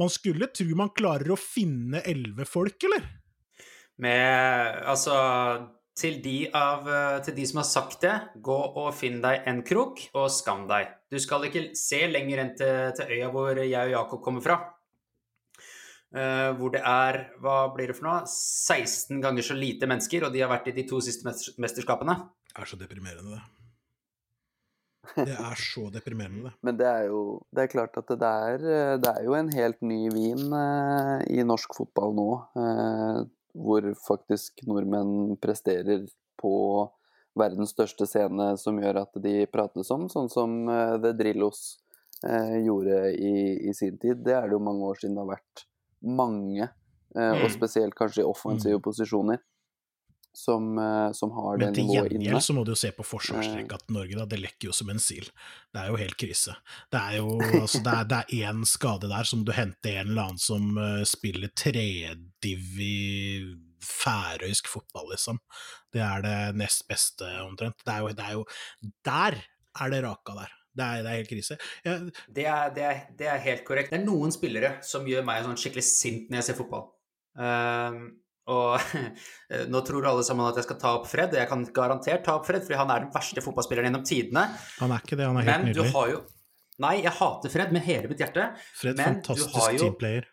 Man skulle tro man klarer å finne elleve folk, eller? Med Altså til de, av, til de som har sagt det, gå og finn deg en krok, og skam deg. Du skal ikke se lenger enn til, til øya hvor jeg og Jakob kommer fra. Uh, hvor det er, hva blir det for noe, 16 ganger så lite mennesker, og de har vært i de to siste mesterskapene. Det er så deprimerende, det. Det er så deprimerende. Men det er jo det er klart at det er, det er jo en helt ny vin eh, i norsk fotball nå. Eh, hvor faktisk nordmenn presterer på verdens største scene som gjør at de prates om, sånn som eh, The Drillos eh, gjorde i, i sin tid. Det er det jo mange år siden det har vært mange, eh, og Mm. spesielt kanskje i offensive posisjoner, som, eh, som har det Men til gjengjeld så må du jo se på forsvarsrekka til Norge, da. Det lekker jo som en sil. Det er jo helt krise. Det er jo altså, det er, det er én skade der, som du henter en eller annen som uh, spiller i færøysk fotball, liksom. Det er det nest beste, omtrent. Det er jo, det er jo Der er det raka der. Det er, det er helt krise. Jeg, Det er, det, er, det er helt korrekt. Det er noen spillere som gjør meg sånn skikkelig sint når jeg ser fotball. Ehm, og nå tror alle sammen at jeg skal ta opp Fred, og jeg kan garantert ta opp Fred, fordi han er den verste fotballspilleren gjennom tidene. han er ikke det, han er helt Men du nydelig. har jo Nei, jeg hater Fred med hele mitt hjerte. Fred, men du har fantastisk jo- teamplayer.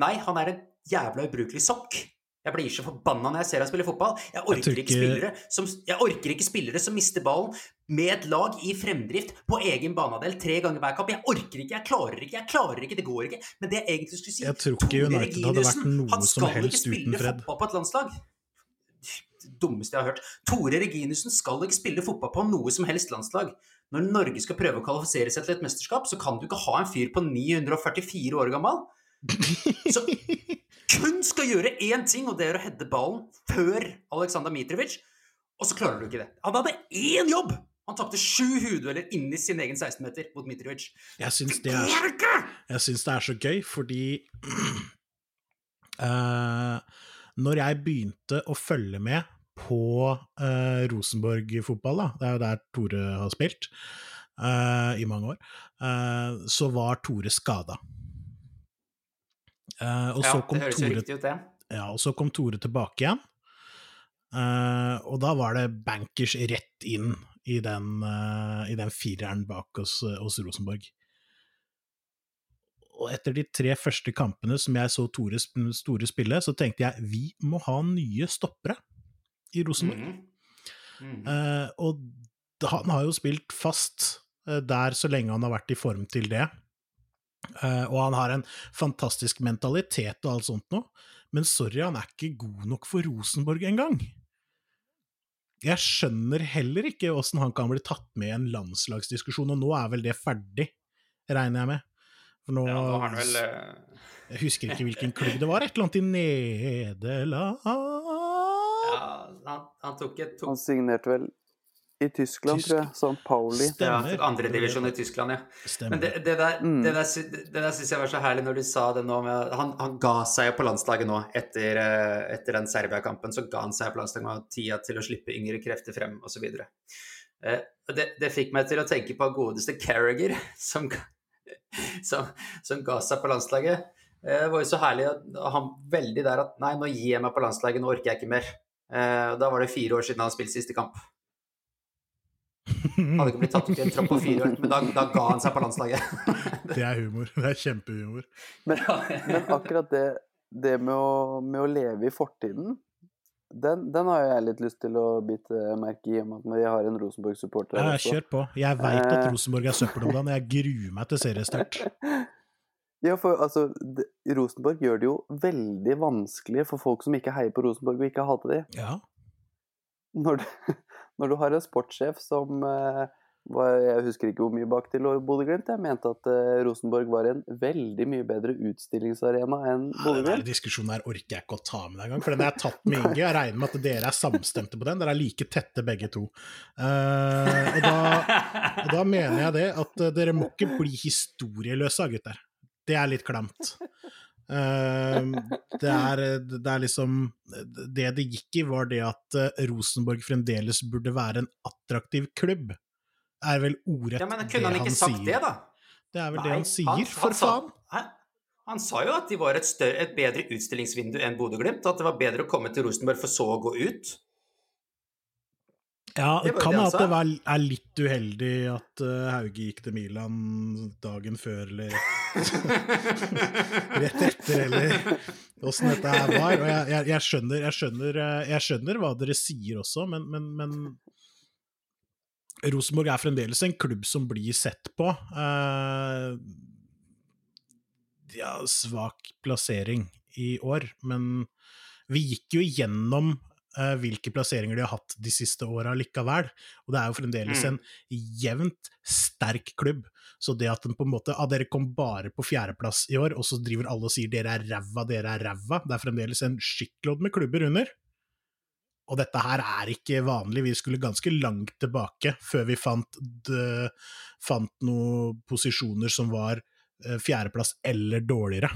Nei, han er en jævla ubrukelig sokk. Jeg blir så forbanna når jeg ser han spille fotball. Jeg orker, ikke ikke- spillere som, jeg orker ikke spillere som mister ballen med et lag i fremdrift på egen banehalvdel tre ganger hver kamp. Jeg orker ikke, jeg klarer ikke, jeg klarer ikke, det går ikke. Men det jeg egentlig skulle si Jeg tror ikke Tore United hadde vært noe som helst uten Fred. på et landslag. Det dummeste jeg har hørt. Tore Reginussen skal ikke spille fotball på noe som helst landslag. Når Norge skal prøve å kvalifisere seg til et mesterskap, så kan du ikke ha en fyr på 944 år gammel som kun skal gjøre én ting, og det er å heade ballen før Aleksandr Mitrovic, og så klarer du ikke det. Han hadde én jobb! Han tapte sju hodedueller inni sin egen 16-meter mot Mitrovic. Jeg syns det det er så gøy, fordi uh, Når jeg begynte å følge med på uh, Rosenborg-fotball, da, det er jo der Tore har spilt uh, i mange år, uh, så var Tore skada. Eh, og, Ja, så kom det høres jo Tore, riktig ut, det. ja, og så kom Tore tilbake igjen. Eh, og da var det bankers rett inn i den, uh, i den fireren bak hos, hos Rosenborg. Og etter de tre første kampene som jeg så Tore Store spille, så tenkte jeg vi må ha nye stoppere i Rosenborg. Mm. Mhm. Uh, og han har jo spilt fast eh, der så lenge han har vært i form til det. Uh, og han har en fantastisk mentalitet og alt sånt noe, men sorry, han er ikke god nok for Rosenborg engang. Jeg skjønner heller ikke åssen han kan bli tatt med i en landslagsdiskusjon, og nå er vel det ferdig, regner jeg med. For nå, Ja, nå har han vel eh, Jeg husker ikke hvilken klubb det var, et eller annet i Nederland Ja, han, han tok et tok, Han signerte vel i Tyskland, Tysk- tror jeg. St. Pauli. Stemmer. Ja, andredivisjon i Tyskland, ja. Stemmer. Men det, det der, Mm. det der, sy- det der syns jeg var så herlig når du sa det nå med Han, han ga seg jo på landslaget nå etter, eh, etter den Serbia-kampen. Så ga han seg på landslaget med tida til å slippe yngre krefter frem, osv. Eh, det, det fikk meg til å tenke på godeste Carriager, som, som, som ga seg på landslaget. Eh, Det var jo så herlig at han veldig der at Nei, nå gir jeg meg på landslaget, nå orker jeg ikke mer. Eh, Da var det fire år siden han spilte siste kamp. Hadde ikke blitt tatt ut i en tropp på fire år, men da, da ga han seg på landslaget. Det er humor. Det er kjempehumor. Men, men akkurat det, det med, å, med å leve i fortiden, den, den har jeg litt lyst til å bite merke i, om at vi har en Rosenborg-supporter Ja, kjør på. Jeg veit at Eh. Rosenborg er søppel om dagen. Jeg gruer meg til seriestart. Ja, for altså, det, Rosenborg gjør det jo veldig vanskelig for folk som ikke heier på Rosenborg, og ikke hater de. Ja. Når du, når du har en sportssjef som eh, var, Jeg husker ikke hvor mye bak til Bodø-Glimt. Jeg mente at eh, Rosenborg var en veldig mye bedre utstillingsarena enn Ja, Den Bodø-Glimt. diskusjonen her orker jeg ikke å ta med deg engang, for den har jeg tatt med Inge. Jeg regner med at dere er samstemte på den. Dere er like tette begge to. Eh, og, da, og da mener jeg det at dere må ikke bli historieløse, gutter. Det er litt klamt. Eh, det, er, det er liksom Det det gikk i, var det at eh, Rosenborg fremdeles burde være en attraktiv klubb. Er vel ordrett Ja, men kunne han ikke sagt det, da? Det er vel det han sier, for sa- faen. Hæ? Han sa jo at de var et, større, et bedre utstillingsvindu enn Bodø-Glimt. At det var bedre å komme til Rosenborg for så å gå ut. Ja, Det det kan hende at det var, er litt uheldig at uh, Hauge gikk til Milan dagen før, eller rett etter, eller åssen dette her var. Og jeg, jeg, jeg, skjønner, skjønner, eh, jeg skjønner hva dere sier også, men, men, men Rosenborg er fremdeles en klubb som blir sett på. Eh, de har svak plassering i år, men vi gikk jo gjennom eh, hvilke plasseringer de har hatt de siste åra likevel. Og det er jo fremdeles Mm. en jevnt sterk klubb. Så det at den på en måte ah, dere kom bare på fjerdeplass i år, og så driver alle og sier dere er ræva, dere er ræva. Det er fremdeles en skikklodd med klubber under. Og dette her er ikke vanlig. Vi skulle ganske langt tilbake før vi fant, de, fant noen posisjoner som var eh, fjerdeplass eller dårligere.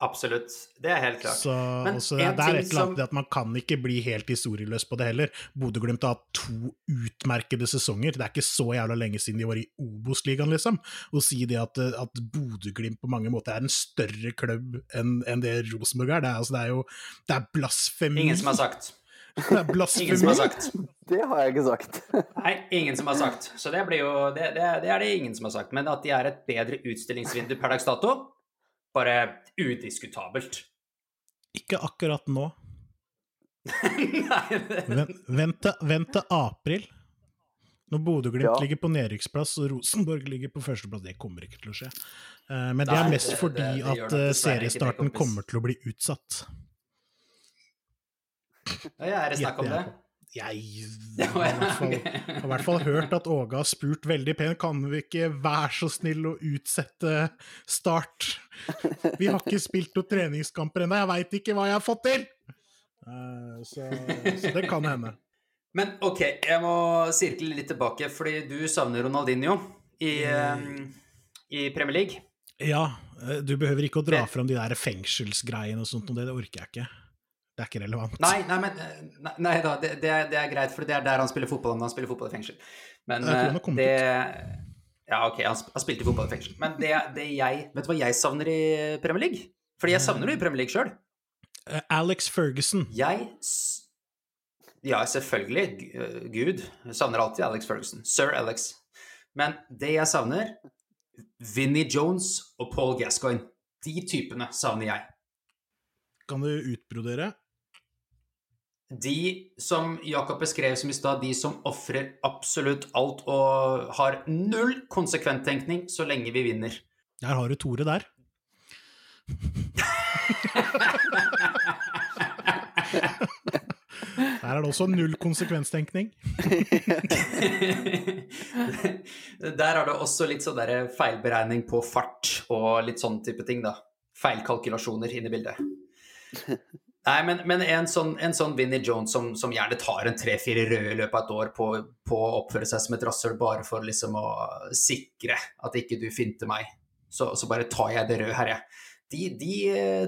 Absolutt. Det er helt klart. Så, Men og en det er ting et eller annet som- at man kan ikke bli helt historieløs på det heller. Bodø-Glimt har hatt to utmerkede sesonger. Det er ikke så jævla lenge siden de var i Obos-ligaen, liksom. Å si det at, at Bodø-Glimt på mange måter er en større klubb enn en det Rosenborg er, det er, altså, det er jo det er blasfemi. Ingen som har sagt. Det er blasfemi. Ingen som har sagt. Det har jeg ikke sagt. Nei, ingen som har sagt. Så det blir jo det, det, det er det ingen som har sagt. Men at de er et bedre utstillingsvindu per dags dato, bare udiskutabelt. Ikke akkurat nå. Nei, Vent, vent, til, april. Når Bodø-Glimt Ja. ligger på nedrykksplass og Rosenborg ligger på førsteplass. Det kommer ikke til å skje. Eh, Men det er mest fordi det- det at eh, det, seriestarten kommer til å bli utsatt. ja, er det snakk om det? Jeg har i hvert fall, i hvert fall hørt at Åge har spurt veldig pent kan vi ikke være så snill å utsette start. Vi har ikke spilt noen treningskamper ennå, jeg veit ikke hva jeg har fått til! Eh, Så, så det kan hende. Men OK, jeg må sirkle litt tilbake, fordi du savner Ronaldinho i, eh, i Premier League. Ja, eh, du behøver ikke å dra fram de der fengselsgreiene og sånt, og det, det orker jeg ikke. Det er ikke relevant. Nei, nei, men eh, Nei, nei da, det, det, er, det er greit, for det er der han spiller fotball når han spiller fotball i fengsel. Men eh, det Ja, OK, han, han spilte fotball i fengsel. Men det, det jeg Vet du hva jeg savner i Premier League? Fordi jeg savner det i Premier League sjøl. Eh, Alex Ferguson. Jeg Ja, selvfølgelig. Øh, Gud. Jeg savner alltid Alex Ferguson. Sir Alex. Men det jeg savner Vinnie Jones og Paul Gascoigne. De typene savner jeg. Kan du utbrodere? De som Jakob beskrev som i stad, de som ofrer absolutt alt og har null konsekventtenkning så lenge vi vinner. Der har du Tore der. Der er det også null konsekvenstenkning. Der er det også litt sånn feilberegning på fart og litt sånn type ting, da. Feilkalkulasjoner inne i bildet. Nei, men, men en, sånn, en sånn Vinnie Jones som, som gjerne tar en tre-fire røde i løpet av et år på, på, å oppføre seg som et rasshøl bare for liksom å sikre at ikke du finter meg, så, så bare tar jeg det røde her, jeg. De, de,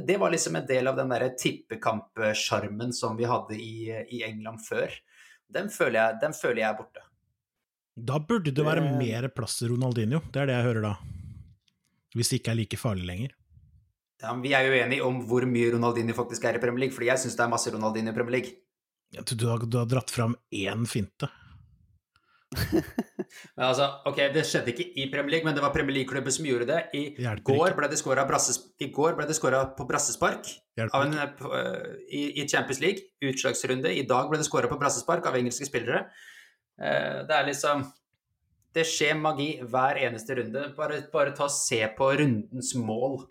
det var liksom en del av den der tippekampsjarmen som vi hadde i, i, England før. Den føler, jeg, den føler jeg er borte. Da burde det være mer plass til Ronaldinho, det er det jeg hører da. Hvis det ikke er like farlig lenger. Ja, vi er jo enige om hvor mye Ronaldinho faktisk er i Premier League, fordi jeg syns det er masse Ronaldinho i Premier League. Ja, du, har, du, har, dratt fram én finte. men altså, ok, Det skjedde ikke i Premier League, men det var Premier League-klubben som gjorde det. I går ble det skåra på brassespark en, uh, i, i, Champions League, utslagsrunde. I dag ble det skåra på brassespark av engelske spillere. Uh, det er liksom Det skjer magi hver eneste runde. Bare, bare ta og se på rundens mål.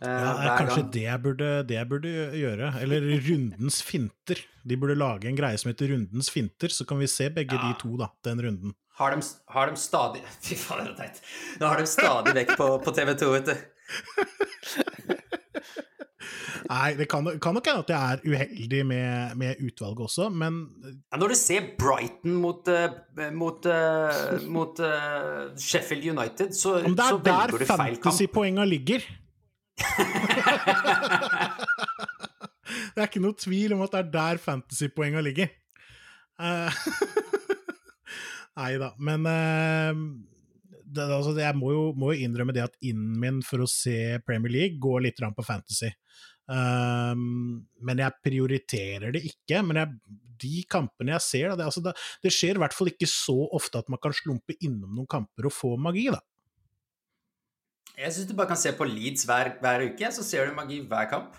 Uh, ja, det er kanskje det jeg, burde, det jeg, burde, gjøre. Eller Rundens finter. De burde lage en greie som heter Rundens finter, så kan vi se begge ja. de to, da, den runden. Har de, har de stadig Fy faen, det er teit. Nå har de stadig vekk på, på TV 2, vet du. Nei, det kan, kan nok hende at jeg er uheldig med, med utvalget også, men ja, Når du ser Brighton mot, mot, mot, uh, mot uh, Sheffield United, så, så velger du feil kamp. Det er der fantasypoenga ligger. det er ikke noe tvil om at det er der fantasypoenga ligger. Uh, Nei da, men uh, det, altså, jeg må jo, må jo, innrømme det at innen min for å se Premier League går litt på fantasy. Um, men jeg prioriterer det ikke. Men jeg, de kampene jeg ser, det, altså det, det, skjer i hvert fall ikke så ofte at man kan slumpe innom noen kamper og få magi, da. Jeg syns du bare kan se på Leeds hver, hver, uke, så ser du magi hver kamp.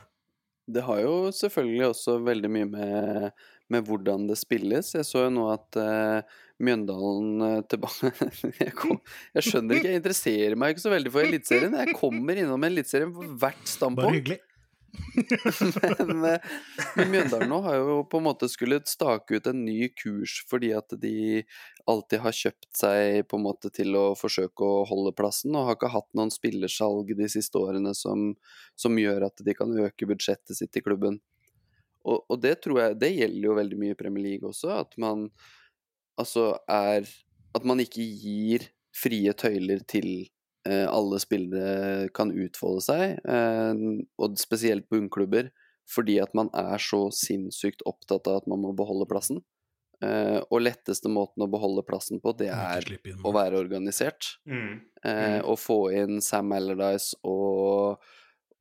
Det har jo selvfølgelig også veldig mye med, med hvordan det spilles. Jeg så jo nå at uh, Mjøndalen uh, tilbake jeg, jeg, skjønner ikke, jeg interesserer meg ikke så veldig for Eliteserien. Jeg kommer innom Eliteserien på hvert standpunkt. Bare hyggelig. men, eh, men Mjøndalen nå har jo på en måte skulle stake ut en ny kurs fordi at de alltid har kjøpt seg på en måte til å forsøke å holde plassen, og har ikke hatt noen spillersalg de siste årene som, som gjør at de kan øke budsjettet sitt i klubben. Og, og, det tror jeg Det gjelder jo veldig mye i Premier League også, at man altså er At man ikke gir frie tøyler til Eh, alle spillere kan utfolde seg, eh, og spesielt bunnklubber, fordi at man er så sinnssykt opptatt av at man må beholde plassen. Eh, og letteste måten å beholde plassen på, det er å være organisert. Mm. Mm. Og få inn Sam Allardyce og,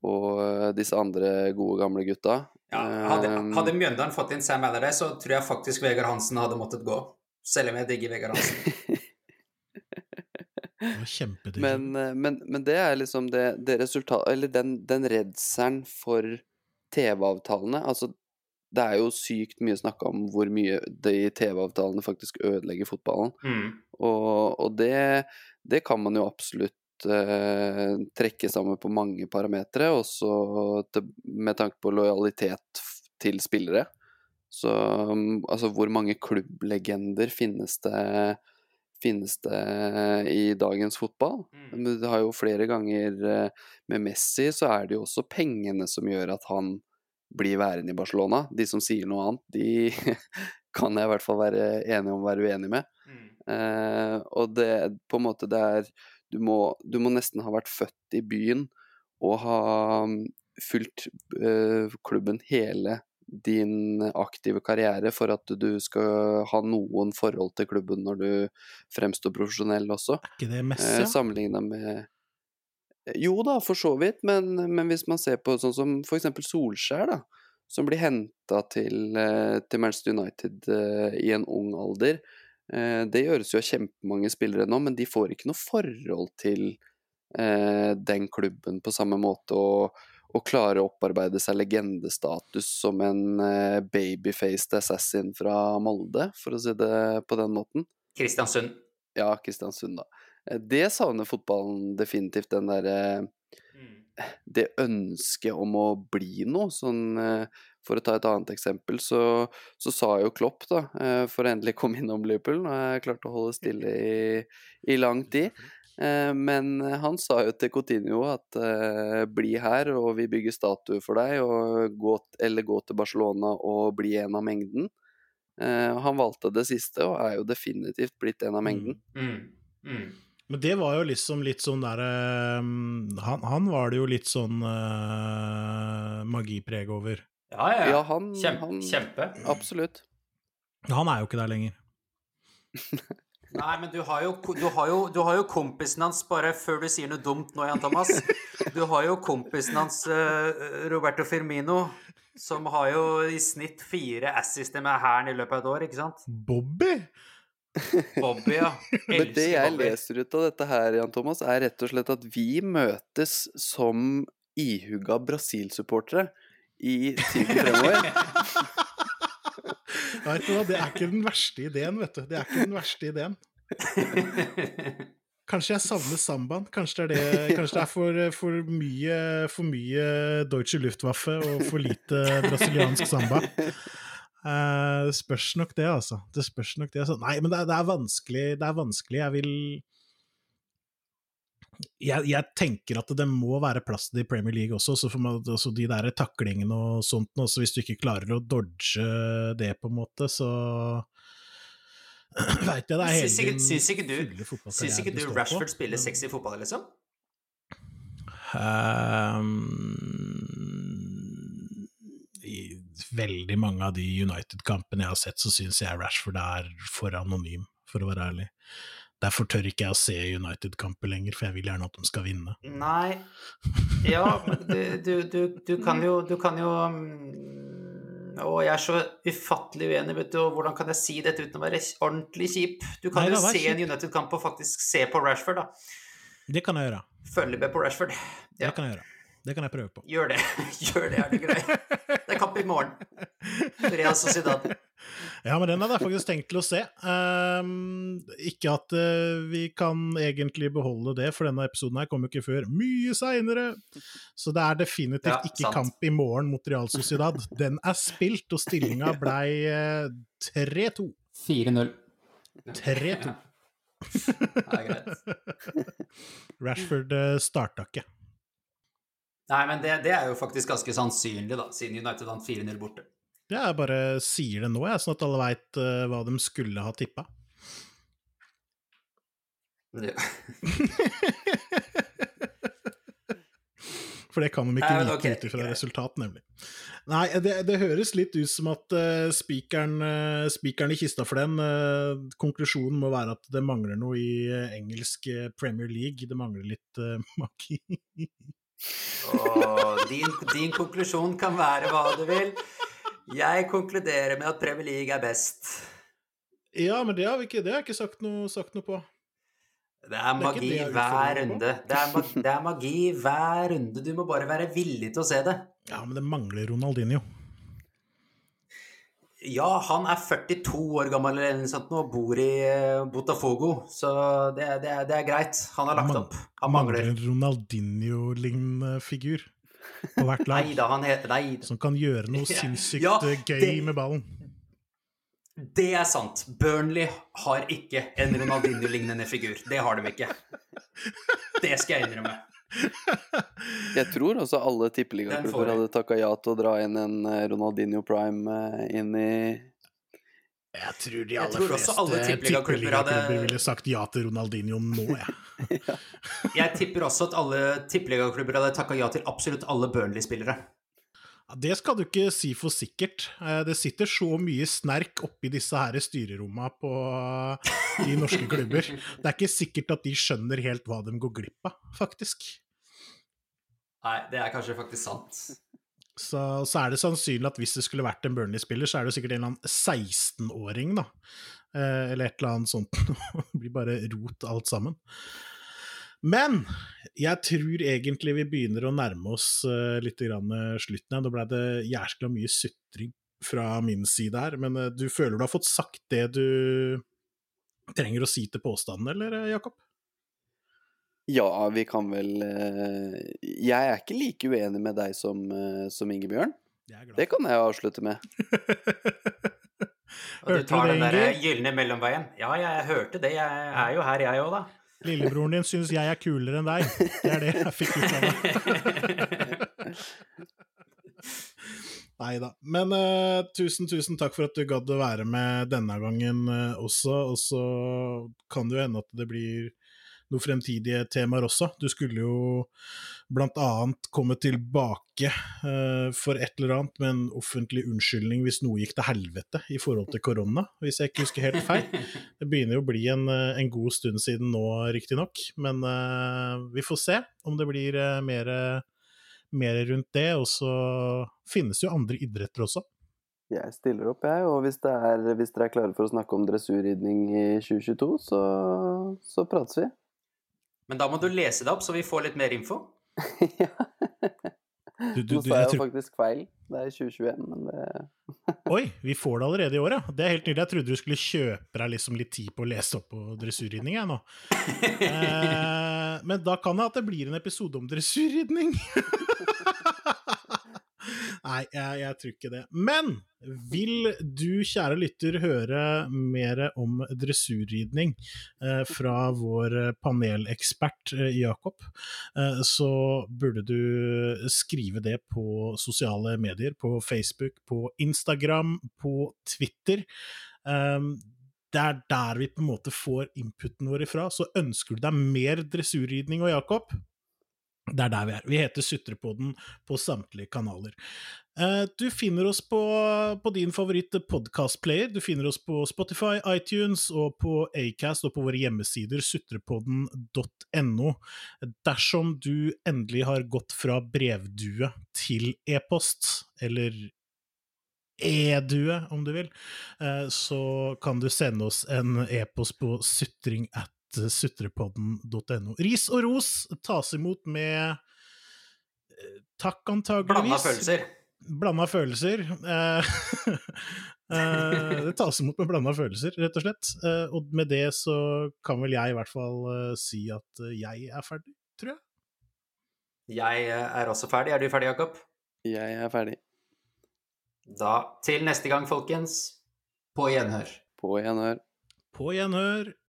og disse andre gode, gamle gutta. Ja, hadde, hadde Mjøndalen fått inn Sam Allardyce, så tror jeg faktisk Vegard Hansen hadde måttet gå. Selv om jeg digger Vegard Hansen. Men, eh, men, men, det er liksom det, det resultatet Eller den, den redselen for TV-avtalene. Altså, det er jo sykt mye snakka om hvor mye de TV-avtalene faktisk ødelegger fotballen. Mm. Og, og det, det, kan man jo absolutt eh, trekke sammen på mange parametere, også til, med tanke på lojalitet til spillere. Så altså, hvor mange klubblegender finnes det finnes det i dagens fotball. Mm. Det har jo flere ganger eh, med Messi, så er det jo også pengene som gjør at han blir værende i Barcelona. De som sier noe annet, de kan jeg i hvert fall være enig om å være uenig med. Mm. Eh, og det på en måte det er du må, du må, nesten ha vært født i byen og ha mm, fulgt eh, klubben hele din aktive karriere for at du skal ha noen forhold til klubben når du fremstår profesjonell også. Er ikke det Messi? Eh, Sammenligna med Jo da, for så vidt, men, men, hvis man ser på sånn som eksempel Solskjær, da, som blir henta til, eh, til, Manchester United uh, i en ung alder. Uh, det gjøres jo av kjempemange spillere nå, men de får ikke noe forhold til den klubben på samme måte. og og klare å opparbeide seg legendestatus som en babyfaced assassin fra Molde, for å si det på den måten. Kristiansund. Ja, Kristiansund, da. Eh, det savner fotballen definitivt, den derre mm. Det ønsket om å bli noe. Sånn, uh, for å ta et annet eksempel, så, så sa jo Klopp, da, uh, for å endelig komme innom Liverpool Nå har jeg klart å holde stille i, i lang tid. Eh, Men han sa jo til Coutinho at eh, bli her, og vi bygger statue for deg, og gå, eller gå til Barcelona og bli en av mengden. Eh, Han valgte det siste, og er jo definitivt blitt en av mengden. Mm. Mm. Men det var jo liksom litt sånn derre han, han var det jo litt sånn uh, magipreg over. Ja, ja, ja. Ja, han, Kjempe. han kjempe. Absolutt. Han er jo ikke der lenger. Nei, men du har, jo, du, har jo, du har jo kompisen hans, bare før du sier noe dumt nå, Jan Thomas Du har jo kompisen hans, uh, Roberto Firmino, som har jo i snitt fire assister med hæren i løpet av et år, ikke sant? Bobby? Bobby, ja. Men det jeg Bobby. leser ut av dette her, Jan Thomas, er rett og slett at vi møtes som ihuga Brasil-supportere i tiden fremover. Vet du hva, det er ikke den verste ideen, vet du. Det er ikke den verste ideen. Kanskje jeg savner sambaen. Kanskje det er, det, kanskje det er for, for, mye, for mye Deutsche Luftwaffe og for lite brasiliansk samba. Eh, det spørs nok det, altså. Det spørs nok det. Altså. Nei, men det er, det er vanskelig. Det er vanskelig. Jeg vil jeg, jeg tenker at det må være plass til det i Premier League også, så for meg, altså de der taklingene og sånt, også hvis du ikke klarer å dodge det, på en måte, så veit jeg det er hele Syns ikke, din syns ikke du, syns ikke du Rashford på, spiller sexy fotball, liksom? Um, I veldig mange av de United-kampene jeg har sett, så syns jeg Rashford er for anonym, for å være ærlig. Derfor tør ikke jeg å se United-kamper lenger, for jeg vil gjerne at de skal vinne. Nei Ja, men du, du, du, kan jo Du kan jo mm, Å, jeg er så ufattelig uenig, vet du, og hvordan kan jeg si dette uten å være ordentlig kjip? Du kan Nei, jo se en. United-kamp og faktisk se på Rashford, da. Det kan jeg gjøre. Følge med på Rashford. Det kan jeg gjøre. Det kan jeg prøve på. gjør det. Gjør det, er det grei. Det er kamp i morgen. Real Sociedad. Ja, men den hadde jeg faktisk tenkt til å se. Um, ikke at uh, vi kan egentlig beholde det, for denne episoden her kommer jo ikke før mye seinere. Så det er definitivt Ja, ikke sant. kamp i morgen mot Real Sociedad. Den er spilt, og stillinga blei uh, 3-2. 4-0. 3-2. Ja, greit. Rashford uh, starta ikke. Nei, men det, det er jo faktisk ganske sannsynlig, da, siden United vant 4-0 borte. Ja, Jeg bare sier det nå, jeg, sånn at alle veit hva de skulle ha tippa. Ja. For det kan de ikke vite ut ifra greit. resultat, nemlig. Nei, det, det høres litt ut som at uh, spikeren, uh, spikeren i kista for den uh, Konklusjonen må være at det mangler noe i eh, engelsk eh, Premier League. Det mangler litt eh, magi. Og din, din konklusjon kan være hva du vil. Jeg konkluderer med at Premier League er best. ja, men det har, vi ikke, det har jeg ikke sagt noe, sagt noe på. Det er Det er magi det hver runde. Det er, det er magi hver runde. Du må bare være villig til å se det. Ja, men det mangler Ronaldinho. Ja, han er 42 år gammel eller noe sånt nå, og bor i eh, Botafogo, så det, det, det er greit. Han har lagt Man- opp. Han Mangler en Ronaldinho-lignende figur på hvert lag. Nei da, han heter Nei. Som kan gjøre noe sinnssykt ja, eh, gøy det- med ballen. Det er sant. Burnley har ikke en Ronaldinho-lignende figur. Det har de ikke. Det skal jeg innrømme. Jeg tror også alle tippeligaklubber hadde takka ja til å dra inn en eh, Ronaldinho Prime eh, inn i Jeg tror de aller tror fleste tippeligaklubber hadde- ville sagt ja til Ronaldinho nå, jeg. Jeg tipper også at alle tippeligaklubber hadde takka ja til absolutt alle Burnley-spillere. Det skal du ikke si for sikkert. Eh, Det sitter så mye snerk oppi disse her styreromma på de i norske klubber. Det er ikke sikkert at de skjønner helt hva de går glipp av, faktisk. Nei, det er kanskje faktisk sant. Så, så er det sannsynlig at hvis det skulle vært en Burnley-spiller, så er det sikkert en eller annen 16-åring, da. Eh, Eller et eller annet sånt. det blir bare rot alt sammen. Men jeg tror egentlig vi begynner å nærme oss uh, litt grann uh, slutten her. Da ble det jæskla mye sutring fra min side her, men uh, du føler du har fått sagt det du trenger å si til påstanden, eller eh, Jakob? Ja, vi kan vel eh, Jeg er ikke like uenig med deg som, eh, som Ingebjørn. Det kan jeg avslutte med. Og du tar den der gylne mellomveien. Ja, jeg hørte det. Jeg er jo her, jeg òg, da. Lillebroren din syns jeg er kulere enn deg. Det er det jeg fikk ut av det. Nei da. Men uh, tusen, tusen takk for at du gadd å være med denne gangen uh, også. Og så kan det jo hende at det blir noen fremtidige temaer også. Du skulle jo blant annet komme tilbake uh, for et eller annet med en offentlig unnskyldning hvis noe gikk til helvete i forhold til korona, hvis jeg ikke husker helt feil. Det begynner jo å bli en, en god stund siden nå, riktignok, men vi får se om det blir mer mer rundt det. Og så finnes jo andre idretter også. Jeg stiller opp, jeg. Og hvis, er, hvis dere er klare for å snakke om dressurridning i 2022, så, så prates vi. Men da må du lese det opp, så vi får litt mer info. ja. Du, du, Nå sa jeg, jo faktisk feil. Det er 2021, men det Oi, vi får det allerede i år, ja. Det er helt nydelig. Jeg trodde du skulle kjøpe deg liksom litt tid på å lese opp på dressurridning, jeg nå. eh, men da kan det at det blir en episode om dressurridning. Nei, jeg, jeg, tror ikke det. Men vil du, kjære lytter, høre mer om dressurridning eh, fra vår panelekspert eh, Jakob, eh, så burde du skrive det på sosiale medier. På Facebook, på Instagram, på Twitter. Eh, det er der vi på en måte får inputen vår ifra. Så ønsker du deg mer dressurridning og Jakob, det er der vi er. Vi heter Sutrepoden på samtlige kanaler. Eh, du finner oss på, på din favoritt podkastplayer. Du finner oss på Spotify, iTunes og på Acast og på våre hjemmesider sutrepodden.no. Dersom du endelig har gått fra brevdue til e-post, eller e-due, om du vil, eh, så kan du sende oss en e-post på sutring at sutrepodden.no. Ris og ros tas imot med eh, takk, antageligvis. Blanda følelser. Blanda følelser. Eh, eh, det tas imot med blanda følelser, rett og slett. Og med det så kan vel jeg i hvert fall si at jeg er ferdig, tror jeg. Jeg er også ferdig. Er du ferdig, Jakob? Jeg er ferdig. Da til neste gang, folkens. På gjenhør. På gjenhør. På gjenhør.